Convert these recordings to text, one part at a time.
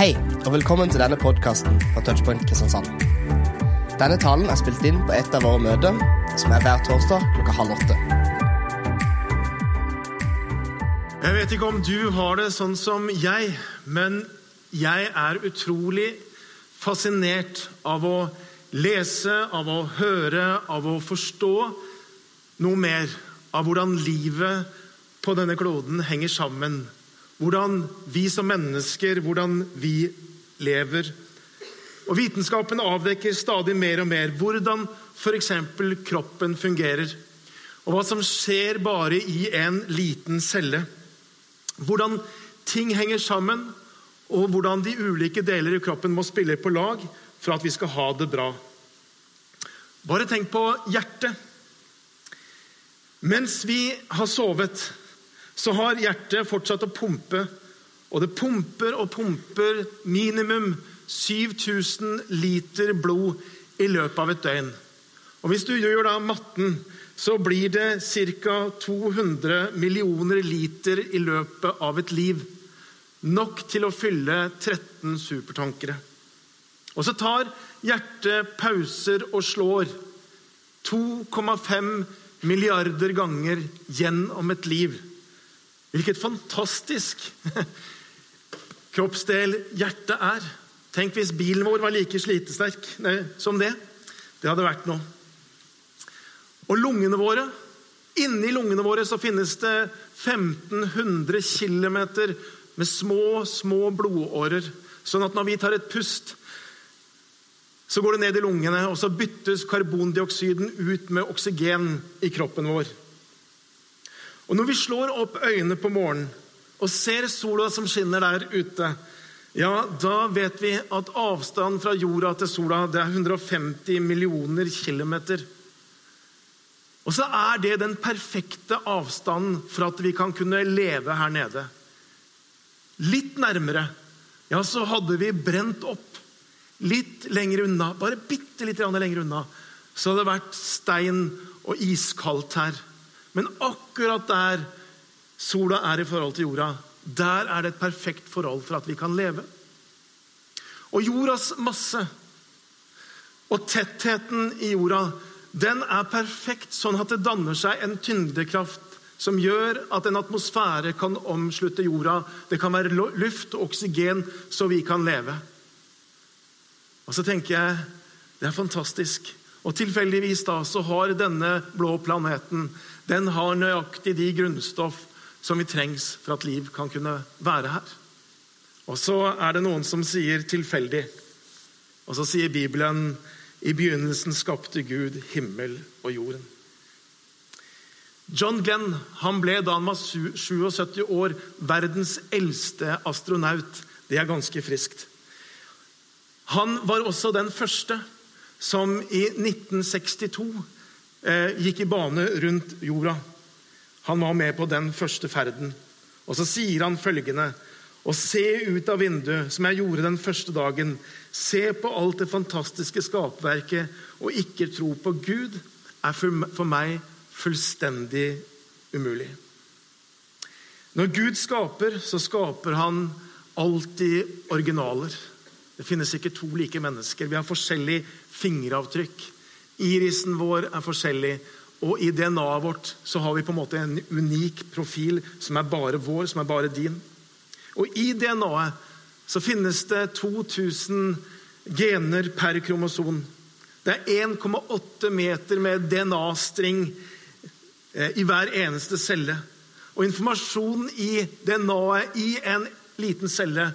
Hei, og velkommen til denne podkasten fra Touchpoint Kristiansand. Denne talen er spilt inn på et av våre møter, som er hver torsdag klokka halv åtte. Jeg vet ikke om du har det sånn som jeg, men jeg er utrolig fascinert av å lese, av å høre, av å forstå noe mer av hvordan livet på denne kloden henger sammen. Hvordan vi som mennesker, hvordan vi lever. Og Vitenskapen avdekker stadig mer og mer hvordan f.eks. kroppen fungerer. Og hva som skjer bare i en liten celle. Hvordan ting henger sammen, og hvordan de ulike deler i kroppen må spille på lag for at vi skal ha det bra. Bare tenk på hjertet. Mens vi har sovet, så har hjertet fortsatt å pumpe. Og det pumper og pumper minimum 7000 liter blod i løpet av et døgn. Og Hvis du gjør da matten, så blir det ca. 200 millioner liter i løpet av et liv. Nok til å fylle 13 supertankere. Og så tar hjertet pauser og slår 2,5 milliarder ganger gjennom et liv. Hvilket fantastisk kroppsdel hjertet er. Tenk hvis bilen vår var like slitesterk som det. Det hadde vært noe. Og lungene våre Inni lungene våre så finnes det 1500 km med små, små blodårer. Sånn at når vi tar et pust, så går det ned i lungene, og så byttes karbondioksiden ut med oksygen i kroppen vår. Og Når vi slår opp øynene på morgenen og ser sola som skinner der ute, ja, da vet vi at avstanden fra jorda til sola det er 150 millioner kilometer. Og så er det den perfekte avstanden for at vi kan kunne leve her nede. Litt nærmere, ja, så hadde vi brent opp. Litt lenger unna, bare bitte litt lenger unna, så hadde det vært stein og iskaldt her. Men akkurat der sola er i forhold til jorda, der er det et perfekt forhold for at vi kan leve. Og jordas masse og tettheten i jorda den er perfekt, sånn at det danner seg en tyngdekraft som gjør at en atmosfære kan omslutte jorda. Det kan være luft og oksygen, så vi kan leve. Og så tenker jeg det er fantastisk. Og tilfeldigvis da så har denne blå planeten den har nøyaktig de grunnstoff som vi trengs for at liv kan kunne være her. Og så er det noen som sier tilfeldig. Og så sier Bibelen i begynnelsen skapte Gud himmel og jorden. John Glenn han ble da han var 77 år, verdens eldste astronaut. Det er ganske friskt. Han var også den første som i 1962 eh, gikk i bane rundt jorda. Han var med på den første ferden. Og så sier han følgende Å se ut av vinduet, som jeg gjorde den første dagen, se på alt det fantastiske skapverket og ikke tro på Gud, er for meg fullstendig umulig. Når Gud skaper, så skaper han alltid originaler. Det finnes ikke to like mennesker. Vi har forskjellig fingeravtrykk. Irisen vår er forskjellig, og i DNA-et vårt så har vi på en måte en unik profil som er bare vår, som er bare din. Og i DNA-et så finnes det 2000 gener per kromosom. Det er 1,8 meter med DNA-string eh, i hver eneste celle. Og informasjonen i DNA-et i en liten celle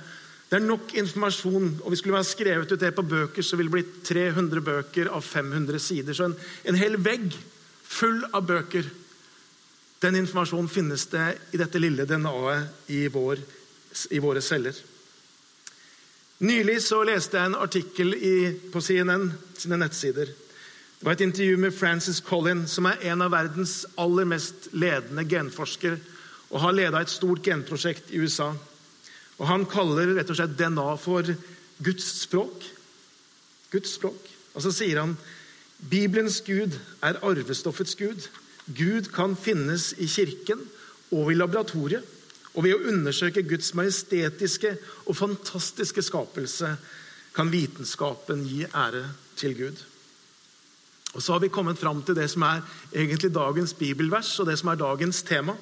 det er nok informasjon, og vi skulle ha skrevet ut det på bøker, så ville det blitt 300 bøker av 500 sider. Så en, en hel vegg full av bøker. Den informasjonen finnes det i dette lille DNA-et i, vår, i, våre celler. Nylig så leste jeg en artikkel i, på CNN sine nettsider. Det var et intervju med Francis Collin, som er en av verdens aller mest ledende genforskere og har leda et stort genprosjekt i USA. Og Han kaller rett og slett DNA for Guds språk. Guds språk. Og så sier han Bibelens Gud er arvestoffets Gud. Gud kan finnes i kirken og i laboratoriet Og ved å undersøke Guds majestetiske og fantastiske skapelse kan vitenskapen gi ære til Gud. Og Så har vi kommet fram til det som er egentlig dagens bibelvers, og det som er dagens tema.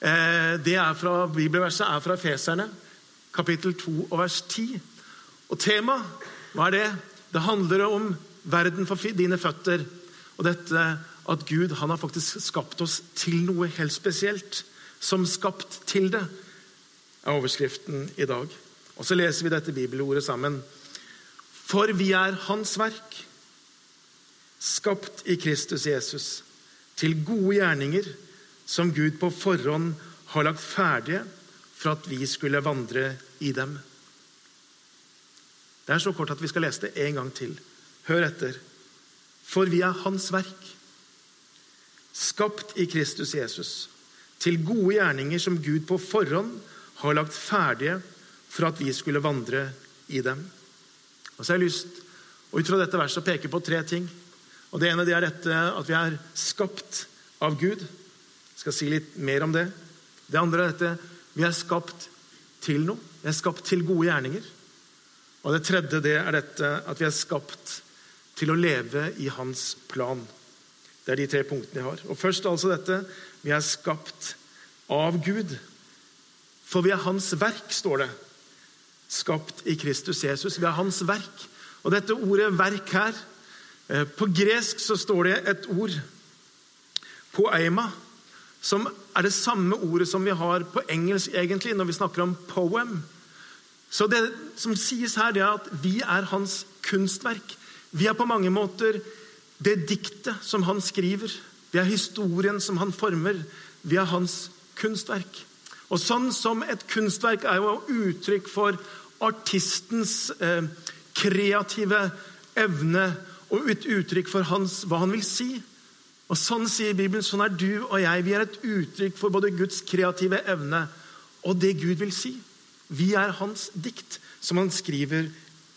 Eh, det er fra, Bibelverset er fra Feserne, kapittel 2 og vers 10. Og temaet, hva er det? Det handler om verden for dine føtter. Og dette at Gud han har faktisk skapt oss til noe helt spesielt. Som skapt til det, er overskriften i dag. Og Så leser vi dette bibelordet sammen. For vi er Hans verk, skapt i Kristus Jesus, til gode gjerninger som Gud på forhånd har lagt ferdige for at vi skulle vandre i dem. Det er så kort at vi skal lese det en gang til. Hør etter. For vi er Hans verk, skapt i Kristus Jesus, til gode gjerninger som Gud på forhånd har lagt ferdige for at vi skulle vandre i dem. Og så har jeg lyst og ut fra dette verset peke på tre ting. Og Det ene det er dette at vi er skapt av Gud. Jeg skal si litt mer om det. Det andre er dette vi er skapt til noe. Vi er skapt til gode gjerninger. Og det tredje det er dette at vi er skapt til å leve i hans plan. Det er de tre punktene jeg har. Og Først altså dette vi er skapt av Gud. For vi er hans verk, står det. Skapt i Kristus Jesus. Vi er hans verk. Og dette ordet 'verk' her eh, På gresk så står det et ord, poema, som er det samme ordet som vi har på engelsk egentlig når vi snakker om 'poem'. Så det som sies her, det er at vi er hans kunstverk. Vi er på mange måter det diktet som han skriver. Vi er historien som han former. Vi er hans kunstverk. Og sånn som et kunstverk er jo uttrykk for artistens eh, kreative evne og et uttrykk for hans, hva han vil si. Og Sånn sier Bibelen, sånn er du og jeg. Vi er et uttrykk for både Guds kreative evne og det Gud vil si. Vi er hans dikt, som han skriver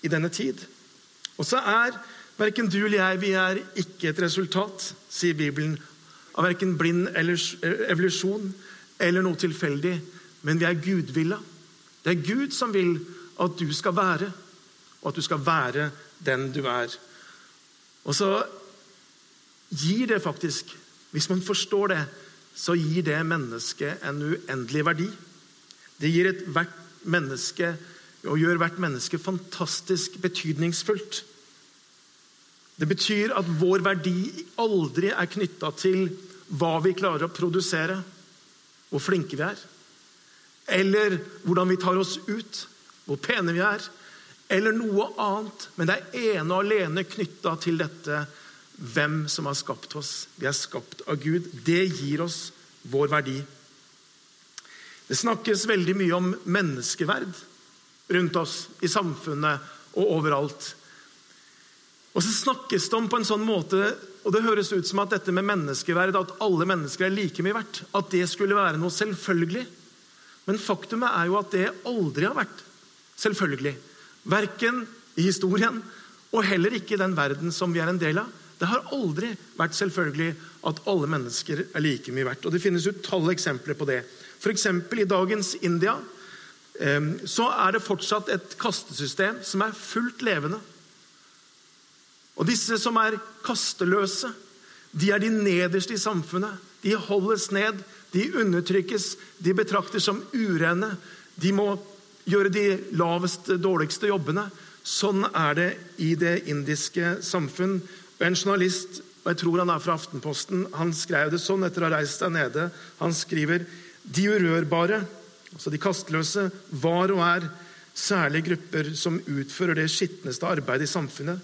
i denne tid. Og så er verken du eller jeg vi er ikke et resultat, sier Bibelen, av verken blind eller evolusjon eller noe tilfeldig, men vi er gudvilla. Det er Gud som vil at du skal være, og at du skal være den du er. Og så gir det faktisk, hvis man forstår det, så gir det mennesket en uendelig verdi. Det gir et hvert menneske og gjør hvert menneske fantastisk betydningsfullt. Det betyr at vår verdi aldri er knytta til hva vi klarer å produsere, hvor flinke vi er, eller hvordan vi tar oss ut, hvor pene vi er, eller noe annet. Men det er ene og alene knytta til dette hvem som har skapt oss. Vi er skapt av Gud. Det gir oss vår verdi. Det snakkes veldig mye om menneskeverd rundt oss i samfunnet og overalt. Og så snakkes det om på en sånn måte, og det høres ut som at dette med menneskeverd, at alle mennesker er like mye verdt, at det skulle være noe selvfølgelig. Men faktumet er jo at det aldri har vært selvfølgelig. Verken i historien og heller ikke i den verden som vi er en del av. Det har aldri vært selvfølgelig at alle mennesker er like mye verdt. Og Det finnes utallige eksempler på det. F.eks. i dagens India så er det fortsatt et kastesystem som er fullt levende. Og disse som er kasteløse, de er de nederste i samfunnet. De holdes ned, de undertrykkes, de betraktes som urene. De må gjøre de laveste, dårligste jobbene. Sånn er det i det indiske samfunn. En journalist, og jeg tror han er fra Aftenposten, han skrev det sånn etter å ha reist der nede. Han skriver de urørbare, altså de kastløse, var og er særlige grupper som utfører det skitneste arbeidet i samfunnet.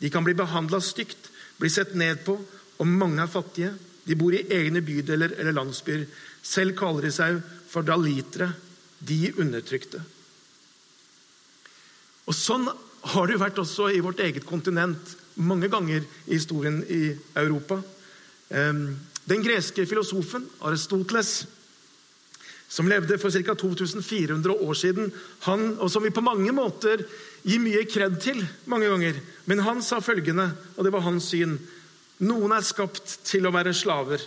De kan bli behandla stygt, bli sett ned på, og mange er fattige. De bor i egne bydeler eller landsbyer. Selv kaller de seg for dalitere, de undertrykte. Og Sånn har det jo vært også i vårt eget kontinent mange ganger i historien i Europa. Den greske filosofen Aristoteles som levde for ca. 2400 år siden, han, og som vi på mange måter gir mye kred til mange ganger. Men han sa følgende, og det var hans syn Noen er skapt til å være slaver.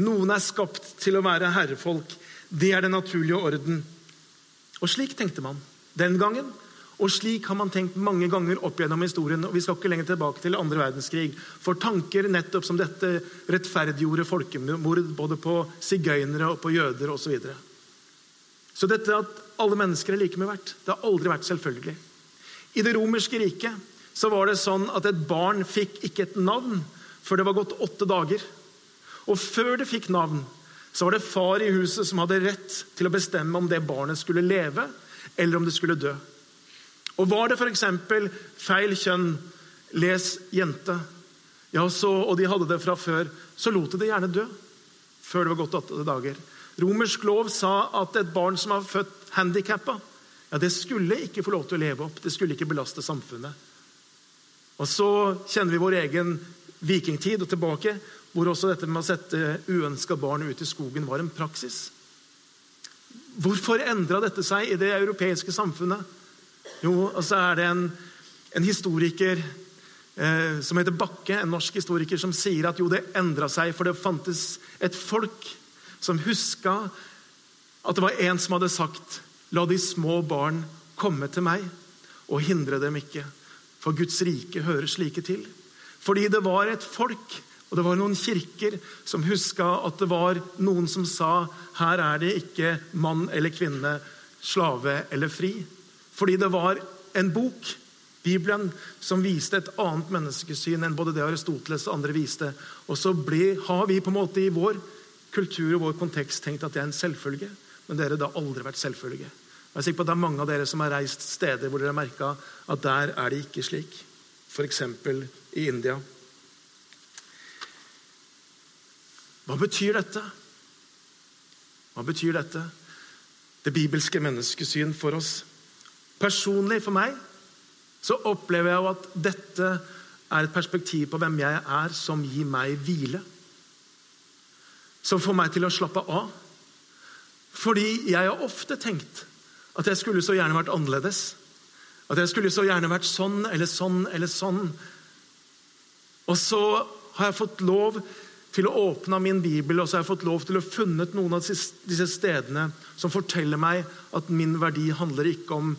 Noen er skapt til å være herrefolk. Det er den naturlige orden. Og slik tenkte man den gangen. Og slik har man tenkt mange ganger opp gjennom historien. og Vi skal ikke lenger tilbake til andre verdenskrig. For tanker nettopp som dette rettferdiggjorde folkemord både på sigøynere og på jøder osv. Så, videre. så dette at alle mennesker er like mye verdt, det har aldri vært selvfølgelig. I det romerske riket så var det sånn at et barn fikk ikke et navn før det var gått åtte dager. Og før det fikk navn, så var det far i huset som hadde rett til å bestemme om det barnet skulle leve, eller om det skulle dø. Og Var det f.eks. feil kjønn, les jente, ja, så, og de hadde det fra før, så lot de det gjerne dø før det var gått åtte dager. Romersk lov sa at et barn som var født handikappa, ja, det skulle ikke få lov til å leve opp. Det skulle ikke belaste samfunnet. Og Så kjenner vi vår egen vikingtid og tilbake, hvor også dette med å sette uønska barn ut i skogen var en praksis. Hvorfor endra dette seg i det europeiske samfunnet? Jo, og så er det en, en historiker eh, som heter Bakke, en norsk historiker, som sier at jo, det endra seg, for det fantes et folk som huska at det var en som hadde sagt La de små barn komme til meg, og hindre dem ikke. For Guds rike hører slike til. Fordi det var et folk, og det var noen kirker, som huska at det var noen som sa her er det ikke mann eller kvinne, slave eller fri. Fordi det var en bok, Bibelen, som viste et annet menneskesyn enn både det Aristoteles og andre viste. Og så ble, har vi på en måte i vår kultur og vår kontekst tenkt at det er en selvfølge. Men dere, det har aldri vært selvfølge. Jeg er sikker på at det er Mange av dere som har reist steder hvor dere har merka at der er det ikke slik. F.eks. i India. Hva betyr dette? Hva betyr dette? Det bibelske menneskesyn for oss. Personlig for meg så opplever jeg at dette er et perspektiv på hvem jeg er, som gir meg hvile. Som får meg til å slappe av. Fordi jeg har ofte tenkt at jeg skulle så gjerne vært annerledes. At jeg skulle så gjerne vært sånn eller sånn eller sånn. Og så har jeg fått lov til å åpne min bibel og så har jeg fått lov til å funnet noen av disse stedene som forteller meg at min verdi handler ikke om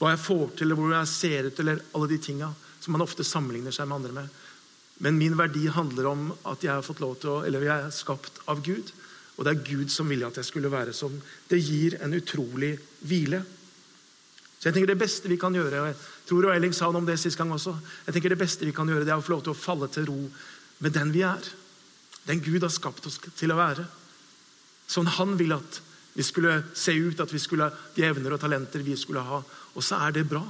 hva jeg får til, eller hvor jeg ser ut, eller alle de tinga som man ofte sammenligner seg med andre med. Men min verdi handler om at jeg har fått lov til å, eller jeg er skapt av Gud. Og det er Gud som ville at jeg skulle være som. Det gir en utrolig hvile. Så jeg tenker Det beste vi kan gjøre og jeg tror Eiling sa noe om det sist gang også, jeg tenker det beste vi kan gjøre, det er å få lov til å falle til ro med den vi er. Den Gud har skapt oss til å være. Sånn han vil at vi skulle se ut, at vi skulle de evner og talenter vi skulle ha. Og så er det bra.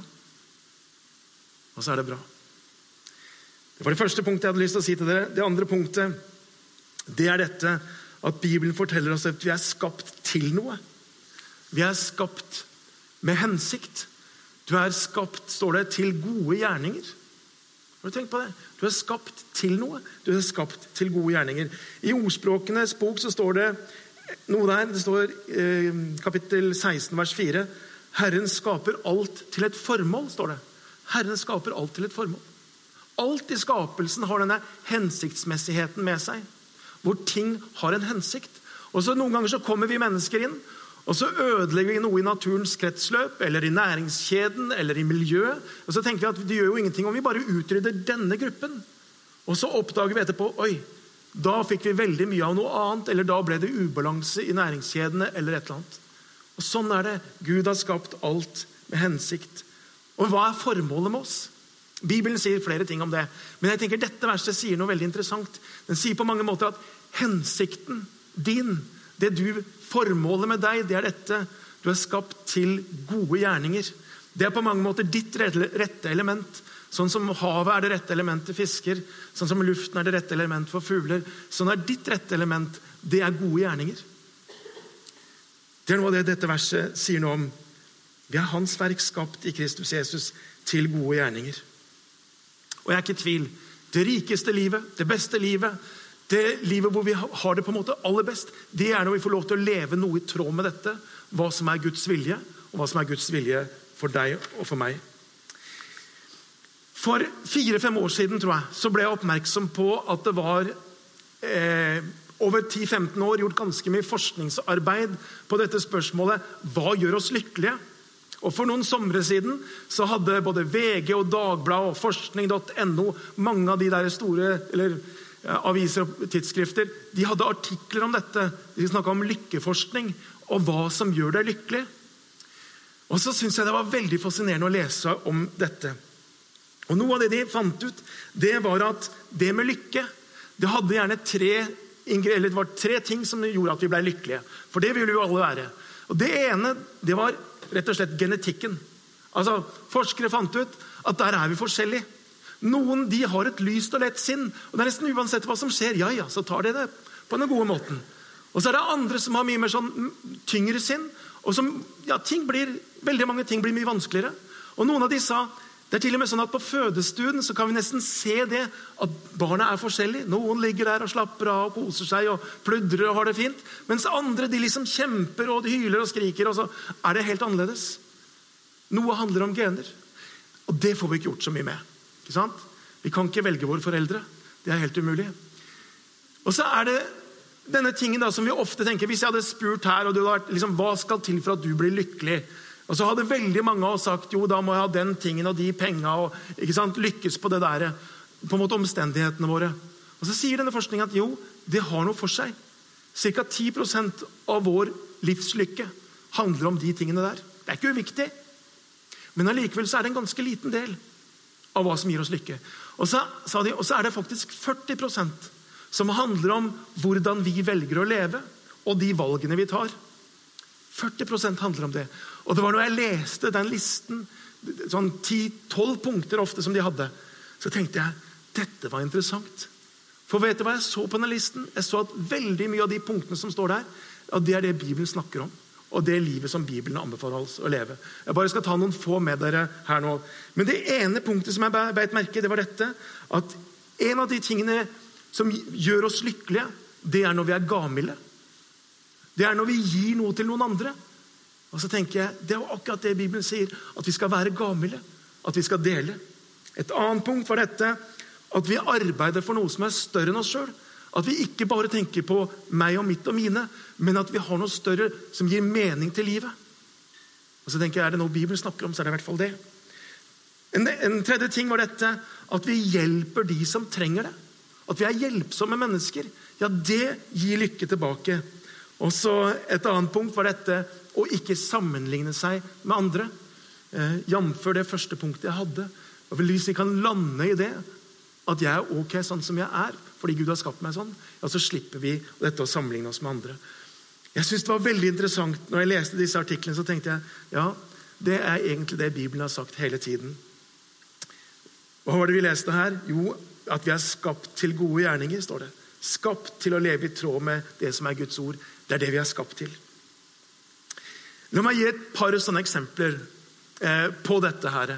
Og så er det bra. Det var det første punktet jeg hadde lyst til å si til dere. Det andre punktet det er dette at Bibelen forteller oss at vi er skapt til noe. Vi er skapt med hensikt. Du er skapt, står det, til gode gjerninger. Har du tenkt på det? Du er skapt til noe. Du er skapt til gode gjerninger. I Ordspråkenes bok så står det noe der. Det står eh, kapittel 16 vers 4. Herren skaper alt til et formål, står det. Herren skaper alt til et formål. Alt i skapelsen har denne hensiktsmessigheten med seg hvor ting har en hensikt. Og så Noen ganger så kommer vi mennesker inn, og så ødelegger vi noe i naturens kretsløp, eller i næringskjeden eller i miljøet. Og så tenker vi at det gjør jo ingenting om vi bare utrydder denne gruppen. Og så oppdager vi etterpå oi, da fikk vi veldig mye av noe annet, eller da ble det ubalanse i næringskjedene. eller et eller annet. Og Sånn er det. Gud har skapt alt med hensikt. Og hva er formålet med oss? Bibelen sier flere ting om det. Men jeg tenker dette verset sier noe veldig interessant. Den sier på mange måter at hensikten din, det du formålet med deg, det er dette. Du er skapt til gode gjerninger. Det er på mange måter ditt rette element. Sånn som havet er det rette element til fisker, sånn som luften er det rette element for fugler. Sånn er ditt rette element. Det er gode gjerninger. Det er noe av det dette verset sier noe om. Vi er Hans verk skapt i Kristus Jesus til gode gjerninger. Og jeg er ikke i tvil. Det rikeste livet, det beste livet, det livet hvor vi har det på en måte aller best, det er når vi får lov til å leve noe i tråd med dette. Hva som er Guds vilje, og hva som er Guds vilje for deg og for meg. For fire-fem år siden tror jeg, så ble jeg oppmerksom på at det var eh, over 10-15 år gjort ganske mye forskningsarbeid på dette spørsmålet hva gjør oss lykkelige. Og For noen somre siden så hadde både VG og Dagbladet og forskning.no mange av de der store eller, aviser og tidsskrifter de hadde artikler om dette. De snakka om lykkeforskning og hva som gjør deg lykkelig. Og så syns jeg det var veldig fascinerende å lese om dette. Og Noe av det de fant ut, det var at det med lykke det hadde gjerne tre, det var tre ting som gjorde at vi ble lykkelige. For det ville vi jo alle være. Og Det ene det var rett og slett genetikken. Altså, Forskere fant ut at der er vi forskjellige. Noen de har et lyst og lett sinn. og det er nesten Uansett hva som skjer, ja, ja, så tar de det på den gode måten. Og så er det andre som har mye mer sånn tyngre sinn. og som, ja, ting blir, Veldig mange ting blir mye vanskeligere. Og Noen av de sa det er til og med sånn at På fødestuen så kan vi nesten se det at barna er forskjellige. Noen ligger der og slapper av og koser seg og pludrer og har det fint. Mens andre de liksom kjemper og de hyler og skriker, og så er det helt annerledes. Noe handler om gener. Og det får vi ikke gjort så mye med. Ikke sant? Vi kan ikke velge våre foreldre. Det er helt umulig. Og så er det denne tingen da som vi ofte tenker Hvis jeg hadde spurt her og du hadde vært, liksom, hva skal til for at du blir lykkelig, og så hadde veldig mange av oss sagt jo, da må jeg ha den tingen og de penga og lykkes på det der. På en måte omstendighetene våre. Og Så sier denne forskningen at jo, det har noe for seg. Ca. 10% av vår livslykke handler om de tingene der. Det er ikke uviktig, men allikevel er det en ganske liten del av hva som gir oss lykke. Og så, de, og så er det faktisk 40% som handler om hvordan vi velger å leve, og de valgene vi tar. 40% handler om det. Og det var når jeg leste den listen, sånn 10-12 punkter ofte som de hadde, så tenkte jeg dette var interessant. For vet du hva jeg så på den listen? Jeg så at veldig mye av de punktene som står der, at det er det Bibelen snakker om. Og det livet som Bibelen anbefaler oss å leve. Jeg bare skal ta noen få med dere her nå. Men det ene punktet som jeg beit merke det var dette. At en av de tingene som gjør oss lykkelige, det er når vi er gavmilde. Det er når vi gir noe til noen andre. Og så tenker jeg, Det er akkurat det Bibelen sier, at vi skal være gavmilde. At vi skal dele. Et annet punkt var dette at vi arbeider for noe som er større enn oss sjøl. At vi ikke bare tenker på meg og mitt og mine, men at vi har noe større som gir mening til livet. Og så tenker jeg, Er det noe Bibelen snakker om, så er det i hvert fall det. En, en tredje ting var dette at vi hjelper de som trenger det. At vi er hjelpsomme mennesker. Ja, det gir lykke tilbake. Og så Et annet punkt var dette å ikke sammenligne seg med andre. Eh, Jf. det første punktet jeg hadde. Og Hvis vi kan lande i det, at jeg er ok sånn som jeg er, fordi Gud har skapt meg sånn, ja, så slipper vi dette å sammenligne oss med andre. Jeg synes det var veldig interessant når jeg leste disse artiklene. så tenkte jeg, ja, Det er egentlig det Bibelen har sagt hele tiden. Hva var det vi leste her? Jo, at vi er skapt til gode gjerninger, står det. Skapt til å leve i tråd med det som er Guds ord. Det er det vi er skapt til. La meg gi et par sånne eksempler eh, på dette. her.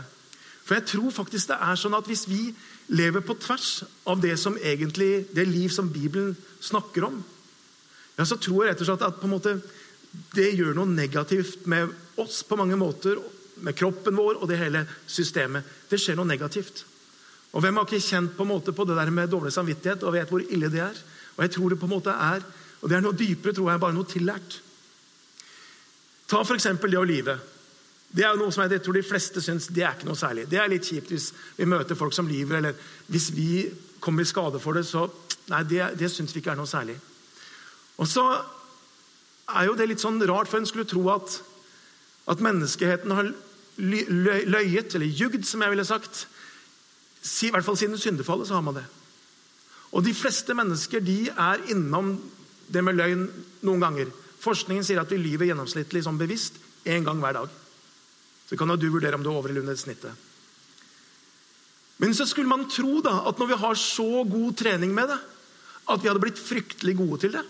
For jeg tror faktisk det er sånn at Hvis vi lever på tvers av det som egentlig, det liv som Bibelen snakker om, ja, så tror jeg rett og slett at på en måte, det gjør noe negativt med oss på mange måter. Med kroppen vår og det hele systemet. Det skjer noe negativt. Og Hvem har ikke kjent på måte på det der med dårlig samvittighet og vet hvor ille det er? Og jeg tror Det på en måte er, og det er noe dypere, tror jeg, bare noe tillært. Ta f.eks. det å lyve. Det er jo noe som jeg tror de fleste syns det er ikke noe særlig. Det er litt kjipt hvis vi møter folk som lyver, eller hvis vi kommer i skade for det. så Nei, det, det syns vi ikke er noe særlig. Og så er jo det litt sånn rart, for en skulle tro at, at menneskeheten har løyet, eller jugd, som jeg ville sagt. I hvert fall siden syndefallet så har man det. Og de fleste mennesker de er innom det med løgn noen ganger. Forskningen sier at vi lyver gjennomsnittlig sånn bevisst én gang hver dag. Så kan du vurdere om du er over eller under snittet. Men så skulle man tro da, at når vi har så god trening med det, at vi hadde blitt fryktelig gode til det.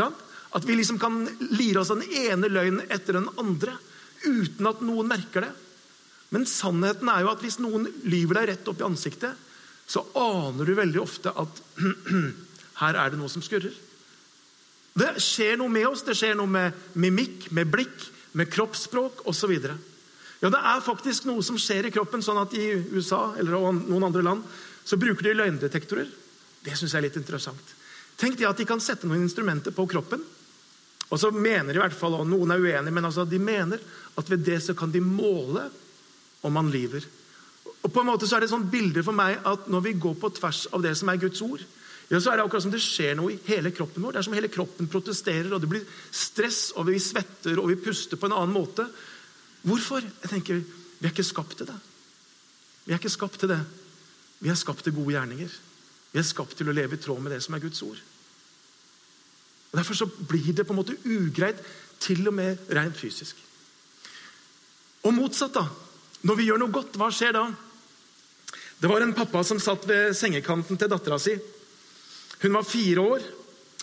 At vi liksom kan lire oss den ene løgnen etter den andre uten at noen merker det. Men sannheten er jo at hvis noen lyver deg rett opp i ansiktet, så aner du veldig ofte at her er det noe som skurrer. Det skjer noe med oss. Det skjer noe med mimikk, med blikk, med kroppsspråk osv. Ja, det er faktisk noe som skjer i kroppen. sånn at I USA eller noen andre land så bruker de løgndetektorer. Det syns jeg er litt interessant. Tenk de at de kan sette noen instrumenter på kroppen. Og så mener de i hvert fall, og Noen er uenige, men altså de mener at ved det så kan de måle om man lyver. Og på en måte så er det et sånt bilde for meg at Når vi går på tvers av det som er Guds ord, ja, så er det akkurat som det skjer noe i hele kroppen vår. Det er som hele kroppen protesterer, og det blir stress, og vi svetter og vi puster på en annen måte. Hvorfor? Jeg tenker, Vi er ikke skapt til det. Vi er ikke skapt til det. Vi er skapt til gode gjerninger. Vi er skapt til å leve i tråd med det som er Guds ord. Og Derfor så blir det på en måte ugreit, til og med rent fysisk. Og motsatt, da. Når vi gjør noe godt, hva skjer da? Det var en pappa som satt ved sengekanten til dattera si. Hun var fire år,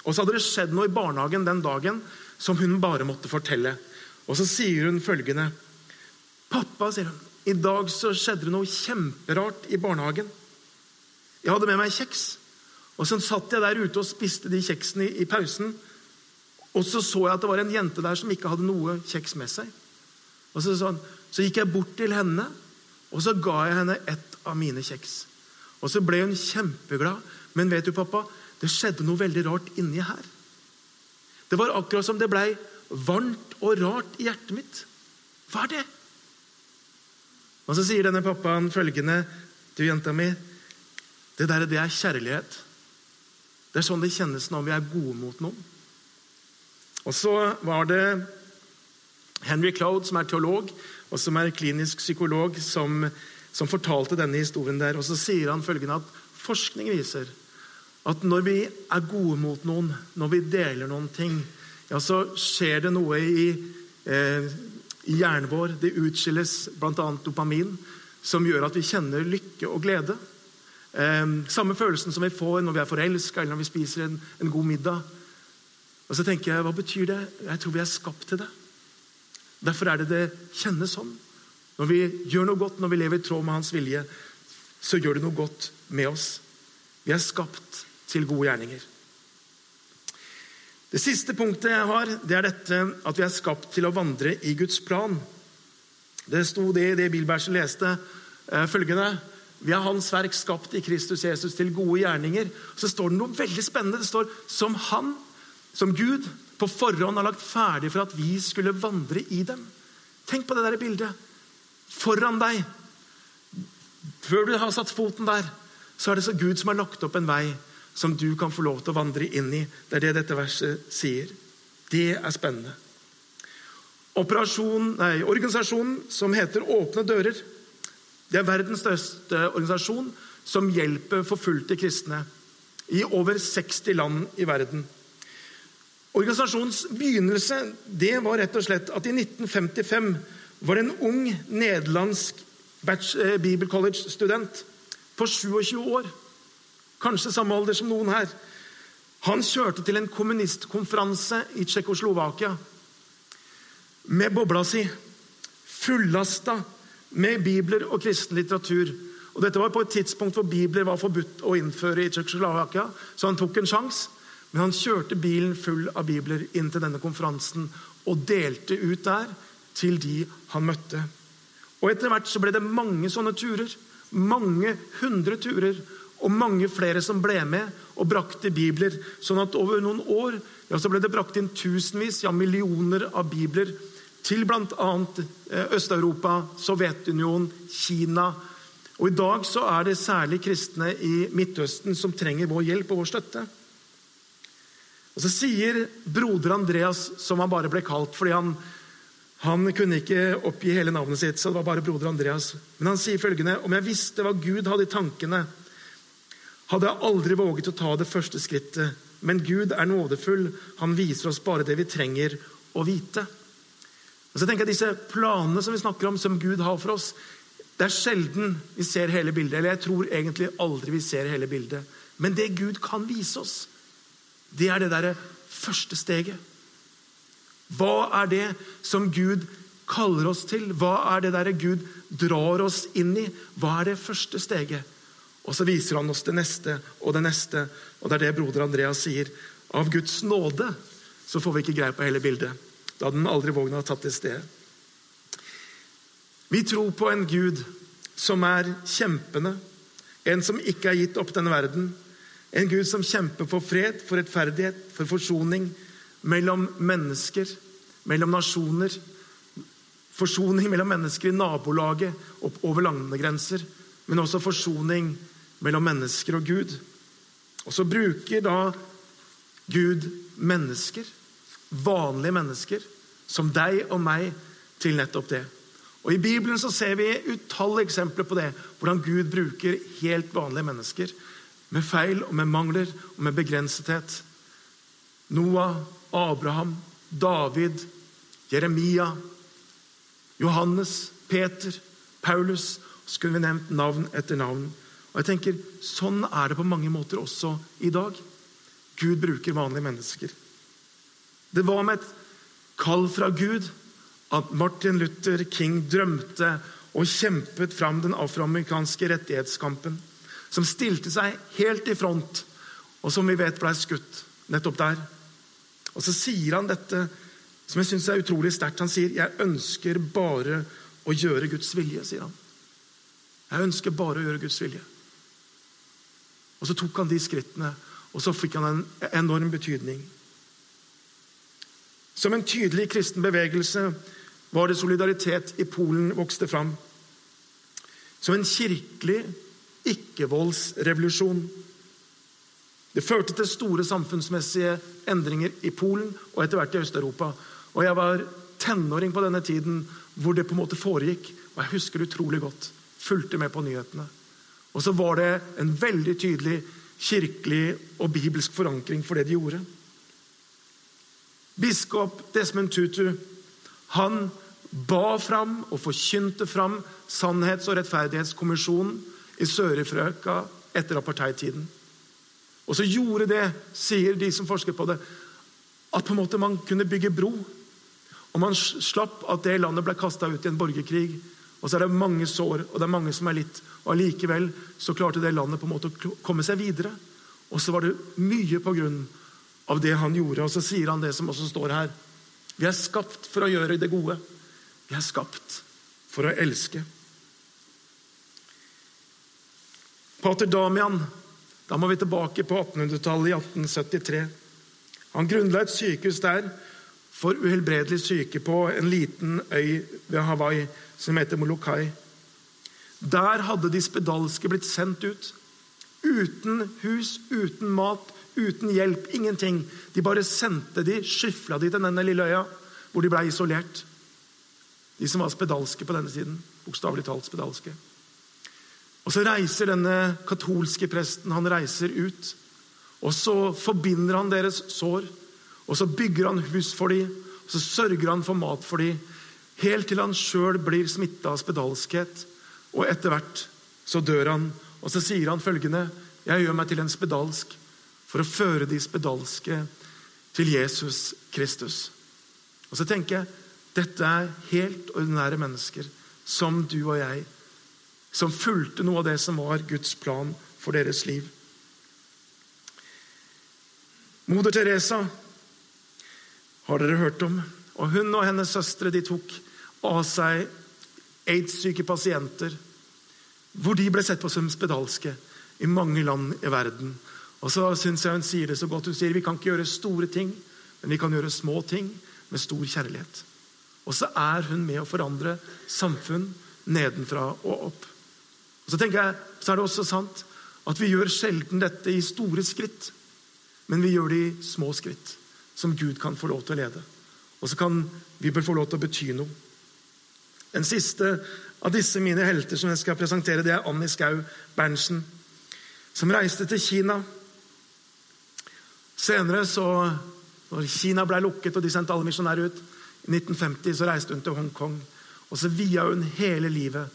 og så hadde det skjedd noe i barnehagen den dagen som hun bare måtte fortelle. Og så sier hun følgende. 'Pappa', sier hun, 'i dag så skjedde det noe kjemperart i barnehagen.' 'Jeg hadde med meg kjeks, og så satt jeg der ute og spiste de kjeksene i, i pausen.' 'Og så så jeg at det var en jente der som ikke hadde noe kjeks med seg.' Og så, sånn, så gikk jeg bort til henne, og så ga jeg henne ett av mine kjeks. Og så ble hun kjempeglad. Men vet du, pappa, det skjedde noe veldig rart inni her. Det var akkurat som det blei varmt og rart i hjertet mitt. Hva er det? Og Så sier denne pappaen følgende til jenta mi, det der det er kjærlighet. Det er sånn det kjennes når vi er gode mot noen. Og så var det Henry Cloud, som er teolog og som er klinisk psykolog, som, som fortalte denne historien der. Og så sier han følgende at forskning viser at når vi er gode mot noen, når vi deler noen ting, ja, så skjer det noe i, eh, hjernen vår. Det utskilles bl.a. dopamin, som gjør at vi kjenner lykke og glede. Eh, samme følelsen som vi får når vi er forelska eller når vi spiser en, en, god middag. Og så tenker jeg, Hva betyr det? Jeg tror vi er skapt til det. Derfor er det det kjennes sånn. Når vi gjør noe godt, når vi lever i tråd med Hans vilje, så gjør det noe godt med oss. Vi er skapt til gode gjerninger. Det siste punktet jeg har, det er dette at vi er skapt til å vandre i Guds plan. Det sto det i det Bilbergsen leste eh, følgende Vi er Hans verk skapt i Kristus Jesus til gode gjerninger. Så står det noe veldig spennende. Det står som Han, som Gud, på forhånd har lagt ferdig for at vi skulle vandre i dem. Tenk på det der bildet. Foran deg, før du har satt foten der, så er det så Gud som har lagt opp en vei som du kan få lov til å vandre inn i. Det er det dette verset sier. Det er spennende. Nei, organisasjonen som heter Åpne dører, det er verdens største organisasjon som hjelper forfulgte kristne i over 60 land i verden. Organisasjonens begynnelse det var rett og slett at i 1955 var det en ung nederlandsk Bibel Bible College-student på 27 år kanskje samme alder som noen her. Han kjørte til en kommunistkonferanse i Tsjekkoslovakia med bobla si, fullasta med bibler og kristen litteratur. Og Dette var på et tidspunkt hvor bibler var forbudt å innføre i Tsjekkoslovakia, så han tok en sjanse. Men han kjørte bilen full av bibler inn til denne konferansen og delte ut der til de han møtte. Og Etter hvert så ble det mange sånne turer. Mange hundre turer og mange flere som ble med og brakte bibler. Sånn at over noen år ja, ble det brakt inn tusenvis, ja millioner av bibler til bl.a. Eh, Øst-Europa, Sovjetunionen, Kina. Og I dag så er det særlig kristne i Midtøsten som trenger vår hjelp og vår støtte. Og Så sier broder Andreas, som han bare ble kalt fordi han, han kunne ikke oppgi hele navnet sitt, så det var bare broder Andreas. Men han sier følgende.: Om jeg visste hva Gud hadde i tankene hadde jeg aldri våget å ta det første skrittet. Men Gud er nådefull. Han viser oss bare det vi trenger å vite. Og så tenker jeg Disse planene som vi snakker om, som Gud har for oss, det er sjelden vi ser hele bildet. Eller jeg tror egentlig aldri vi ser hele bildet. Men det Gud kan vise oss, det er det derre første steget. Hva er det som Gud kaller oss til? Hva er det derre Gud drar oss inn i? Hva er det første steget? Og så viser han oss det neste og det neste. Og det er det broder Andreas sier. Av Guds nåde så får vi ikke greie på hele bildet. Da hadde den aldri vågna tatt det stedet. Vi tror på en Gud som er kjempende, en som ikke er gitt opp denne verden, En Gud som kjemper for fred, for rettferdighet, for forsoning mellom mennesker, mellom nasjoner. Forsoning mellom mennesker i nabolaget over landegrenser, men også forsoning mellom mennesker og Gud. Og så bruker da Gud mennesker, vanlige mennesker, som deg og meg, til nettopp det. Og I Bibelen så ser vi utallige eksempler på det, hvordan Gud bruker helt vanlige mennesker med feil og med mangler og med begrensethet. Noah, Abraham, David, Jeremia, Johannes, Peter, Paulus. Så kunne vi nevnt navn etter navn. Og jeg tenker, Sånn er det på mange måter også i dag. Gud bruker vanlige mennesker. Det var med et kall fra Gud at Martin Luther King drømte og kjempet fram den afroamerikanske rettighetskampen. Som stilte seg helt i front, og som vi vet ble skutt nettopp der. Og så sier han dette som jeg syns er utrolig sterkt. Han sier, 'Jeg ønsker bare å gjøre Guds vilje', sier han. Jeg ønsker bare å gjøre Guds vilje. Og så tok han de skrittene, og så fikk han en enorm betydning. Som en tydelig kristen bevegelse var det solidaritet i Polen vokste fram. Som en kirkelig ikke-voldsrevolusjon. Det førte til store samfunnsmessige endringer i Polen og etter hvert i Øst-Europa. Og Jeg var tenåring på denne tiden hvor det på en måte foregikk. Og jeg husker det utrolig godt. Fulgte med på nyhetene. Og så var det en veldig tydelig kirkelig og bibelsk forankring for det de gjorde. Biskop Desmond Tutu han ba fram og forkynte fram Sannhets- og rettferdighetskommisjonen i Sør-Afrika etter apartheidtiden. Og så gjorde det, sier de som forsker på det, at på en måte man kunne bygge bro. Og man slapp at det landet ble kasta ut i en borgerkrig. Og så er det mange sår, og det er mange som er litt. Og allikevel så klarte det landet på en måte å komme seg videre. Og så var det mye på grunn av det han gjorde. Og så sier han det som også står her. Vi er skapt for å gjøre det gode. Vi er skapt for å elske. Pater Damian, da må vi tilbake på 1800-tallet, i 1873. Han grunnla et sykehus der for uhelbredelig syke på en liten øy ved Hawaii som heter Molokai. Der hadde de spedalske blitt sendt ut. Uten hus, uten mat, uten hjelp, ingenting. De bare sendte de, skyfla de til denne lille øya, hvor de ble isolert. De som var spedalske på denne siden. Bokstavelig talt spedalske. Og Så reiser denne katolske presten han reiser ut. og Så forbinder han deres sår. Og Så bygger han hus for dem. og Så sørger han for mat for dem. Helt til han sjøl blir smitta av spedalskhet. Og etter hvert så dør han. Og så sier han følgende.: Jeg gjør meg til en spedalsk for å føre de spedalske til Jesus Kristus. Og så tenker jeg dette er helt ordinære mennesker, som du og jeg, som fulgte noe av det som var Guds plan for deres liv. Moder Teresa har dere hørt om. Og Hun og hennes søstre de tok av seg aids-syke pasienter, hvor de ble sett på som spedalske i mange land i verden. Og så synes jeg Hun sier det så godt. Hun sier vi kan ikke gjøre store ting, men vi kan gjøre små ting med stor kjærlighet. Og så er hun med å forandre samfunn nedenfra og opp. Og Så tenker jeg, så er det også sant at vi gjør sjelden dette i store skritt, men vi gjør det i små skritt, som Gud kan få lov til å lede. Og så kan vi få lov til å bety noe. Den siste av disse mine helter som jeg skal presentere, det er Annie Skau Berntsen, som reiste til Kina. Senere, så, når Kina ble lukket og de sendte alle misjonærer ut, i 1950 så reiste hun til Hongkong. Og så via hun hele livet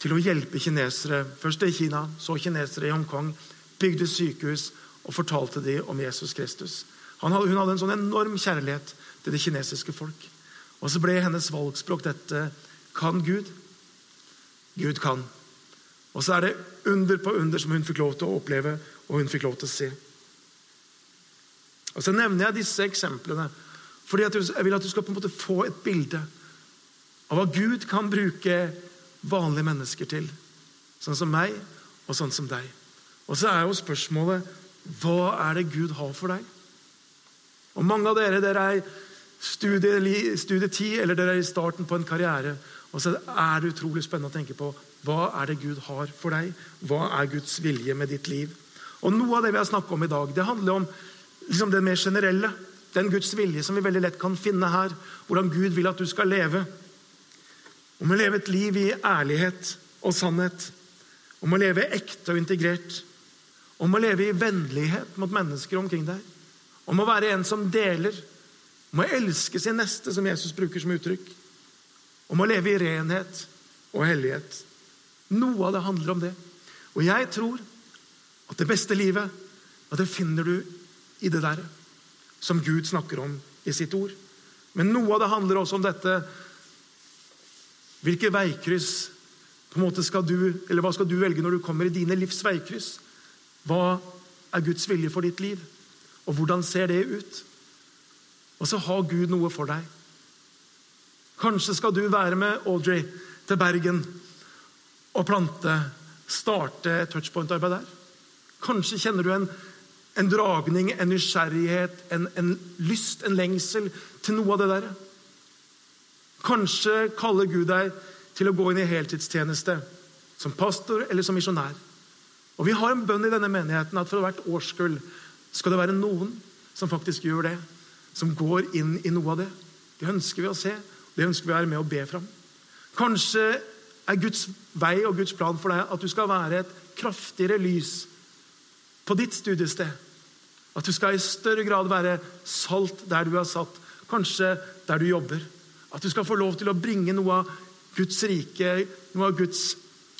til å hjelpe kinesere. Først i Kina, så kinesere i Hongkong. Bygde sykehus og fortalte dem om Jesus Kristus. Hun hadde en sånn enorm kjærlighet til det kinesiske folk. Og så ble hennes valgspråk dette Kan Gud? Gud kan. Og så er det under på under som hun fikk lov til å oppleve og hun fikk lov til å se. Og Så nevner jeg disse eksemplene fordi Jeg vil at du skal på en måte få et bilde av hva Gud kan bruke vanlige mennesker til. Sånn som meg, og sånn som deg. Og så er jo spørsmålet Hva er det Gud har for deg? Og Mange av dere dere er i studietid eller dere er i starten på en karriere. Og så er det utrolig spennende å tenke på hva er det Gud har for deg. Hva er Guds vilje med ditt liv? Og Noe av det vi har snakket om i dag, det handler om liksom det mer generelle. Den Guds vilje som vi veldig lett kan finne her. Hvordan Gud vil at du skal leve. Om å leve et liv i ærlighet og sannhet. Om å leve ekte og integrert. Om å leve i vennlighet mot mennesker omkring deg. Om å være en som deler. Om å elske sin neste, som Jesus bruker som uttrykk. Om å leve i renhet og hellighet. Noe av det handler om det. Og jeg tror at det beste livet, at det finner du i det der som Gud snakker om i sitt ord. Men noe av det handler også om dette Hvilke veikryss på en måte skal du, eller hva skal du velge når du kommer i dine livs veikryss? Hva er Guds vilje for ditt liv? Og hvordan ser det ut? Og så har Gud noe for deg. Kanskje skal du være med Audrey til Bergen og plante, starte touchpoint-arbeid der. Kanskje kjenner du en, en dragning, en nysgjerrighet, en, en, lyst, en lengsel til noe av det der. Kanskje kaller Gud deg til å gå inn i heltidstjeneste som pastor eller som misjonær. Og Vi har en bønn i denne menigheten at for hvert årskull skal det være noen som faktisk gjør det. Som går inn i noe av det. Det ønsker vi å se. Det ønsker vi å være med og be fram. Kanskje er Guds vei og Guds plan for deg at du skal være et kraftigere lys på ditt studiested. At du skal i større grad være salt der du er satt, kanskje der du jobber. At du skal få lov til å bringe noe av Guds rike, noe av Guds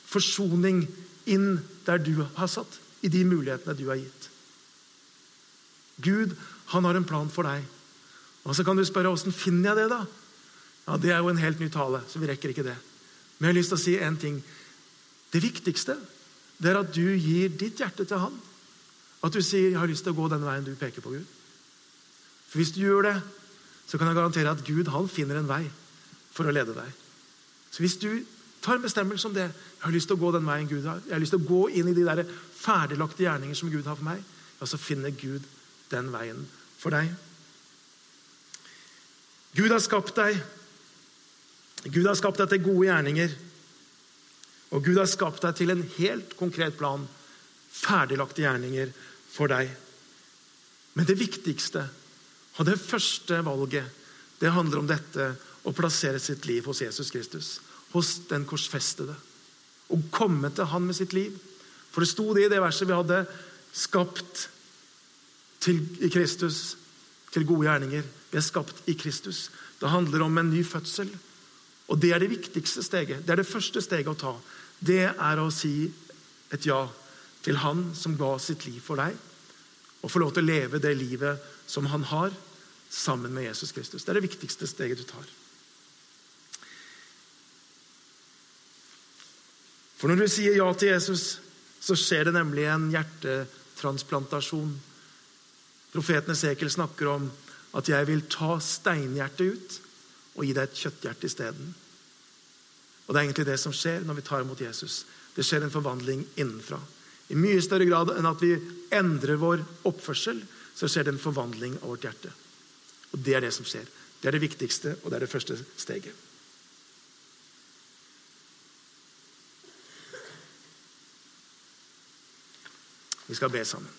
forsoning inn der du har satt, i de mulighetene du har gitt. Gud han har en plan for deg. Og Så kan du spørre åssen finner jeg det, da? Ja, Det er jo en helt ny tale, så vi rekker ikke det. Men jeg har lyst til å si én ting. Det viktigste det er at du gir ditt hjerte til Han. At du sier 'Jeg har lyst til å gå den veien du peker på, Gud'. For Hvis du gjør det, så kan jeg garantere at Gud han finner en vei for å lede deg. Så hvis du tar en bestemmelse om det 'Jeg har lyst til å gå den veien Gud har', jeg har lyst til å gå inn i de der ferdiglagte gjerninger som Gud har for meg, ja, så finner Gud den veien for deg. Gud har skapt deg. Gud har skapt deg til gode gjerninger. Og Gud har skapt deg til en helt konkret plan. Ferdiglagte gjerninger for deg. Men det viktigste og det første valget det handler om dette å plassere sitt liv hos Jesus Kristus. Hos den korsfestede. Å komme til han med sitt liv. For det sto det i det verset vi hadde skapt til, i Kristus til gode gjerninger. Vi er skapt i Kristus. Det handler om en ny fødsel. Og det er det viktigste steget. Det er det første steget å ta. Det er å si et ja til Han som ga sitt liv for deg og få lov til å leve det livet som han har, sammen med Jesus Kristus. Det er det viktigste steget du tar. For når du sier ja til Jesus, så skjer det nemlig en hjertetransplantasjon. Profeten Esekel snakker om at 'jeg vil ta steinhjertet ut og gi deg et kjøtthjerte isteden'. Og Det er egentlig det som skjer når vi tar imot Jesus. Det skjer en forvandling innenfra. I mye større grad enn at vi endrer vår oppførsel, så skjer det en forvandling av vårt hjerte. Og Det er det som skjer. Det er det viktigste, og det er det første steget. Vi skal be sammen.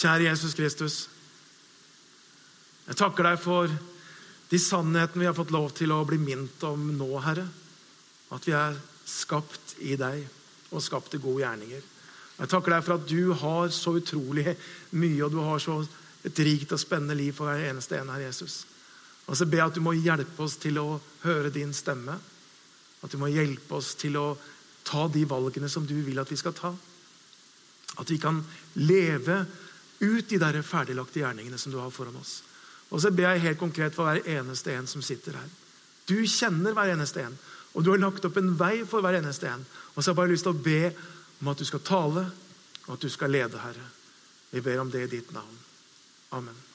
Kjære Jesus Kristus. Jeg takker deg for de sannhetene vi har fått lov til å bli minnet om nå, Herre. At vi er skapt i deg og skapt til gode gjerninger. Jeg takker deg for at du har så utrolig mye, og du har så et rikt og spennende liv for hver eneste en, Herre Jesus. Og så ber jeg at du må hjelpe oss til å høre din stemme. At du må hjelpe oss til å ta de valgene som du vil at vi skal ta. At vi kan leve ut de der ferdiglagte gjerningene som du har foran oss. Og så ber jeg helt konkret for hver eneste en som sitter her. Du kjenner hver eneste en, og du har lagt opp en vei for hver eneste en. Og så har jeg bare lyst til å be om at du skal tale, og at du skal lede, Herre. Vi ber om det i ditt navn. Amen.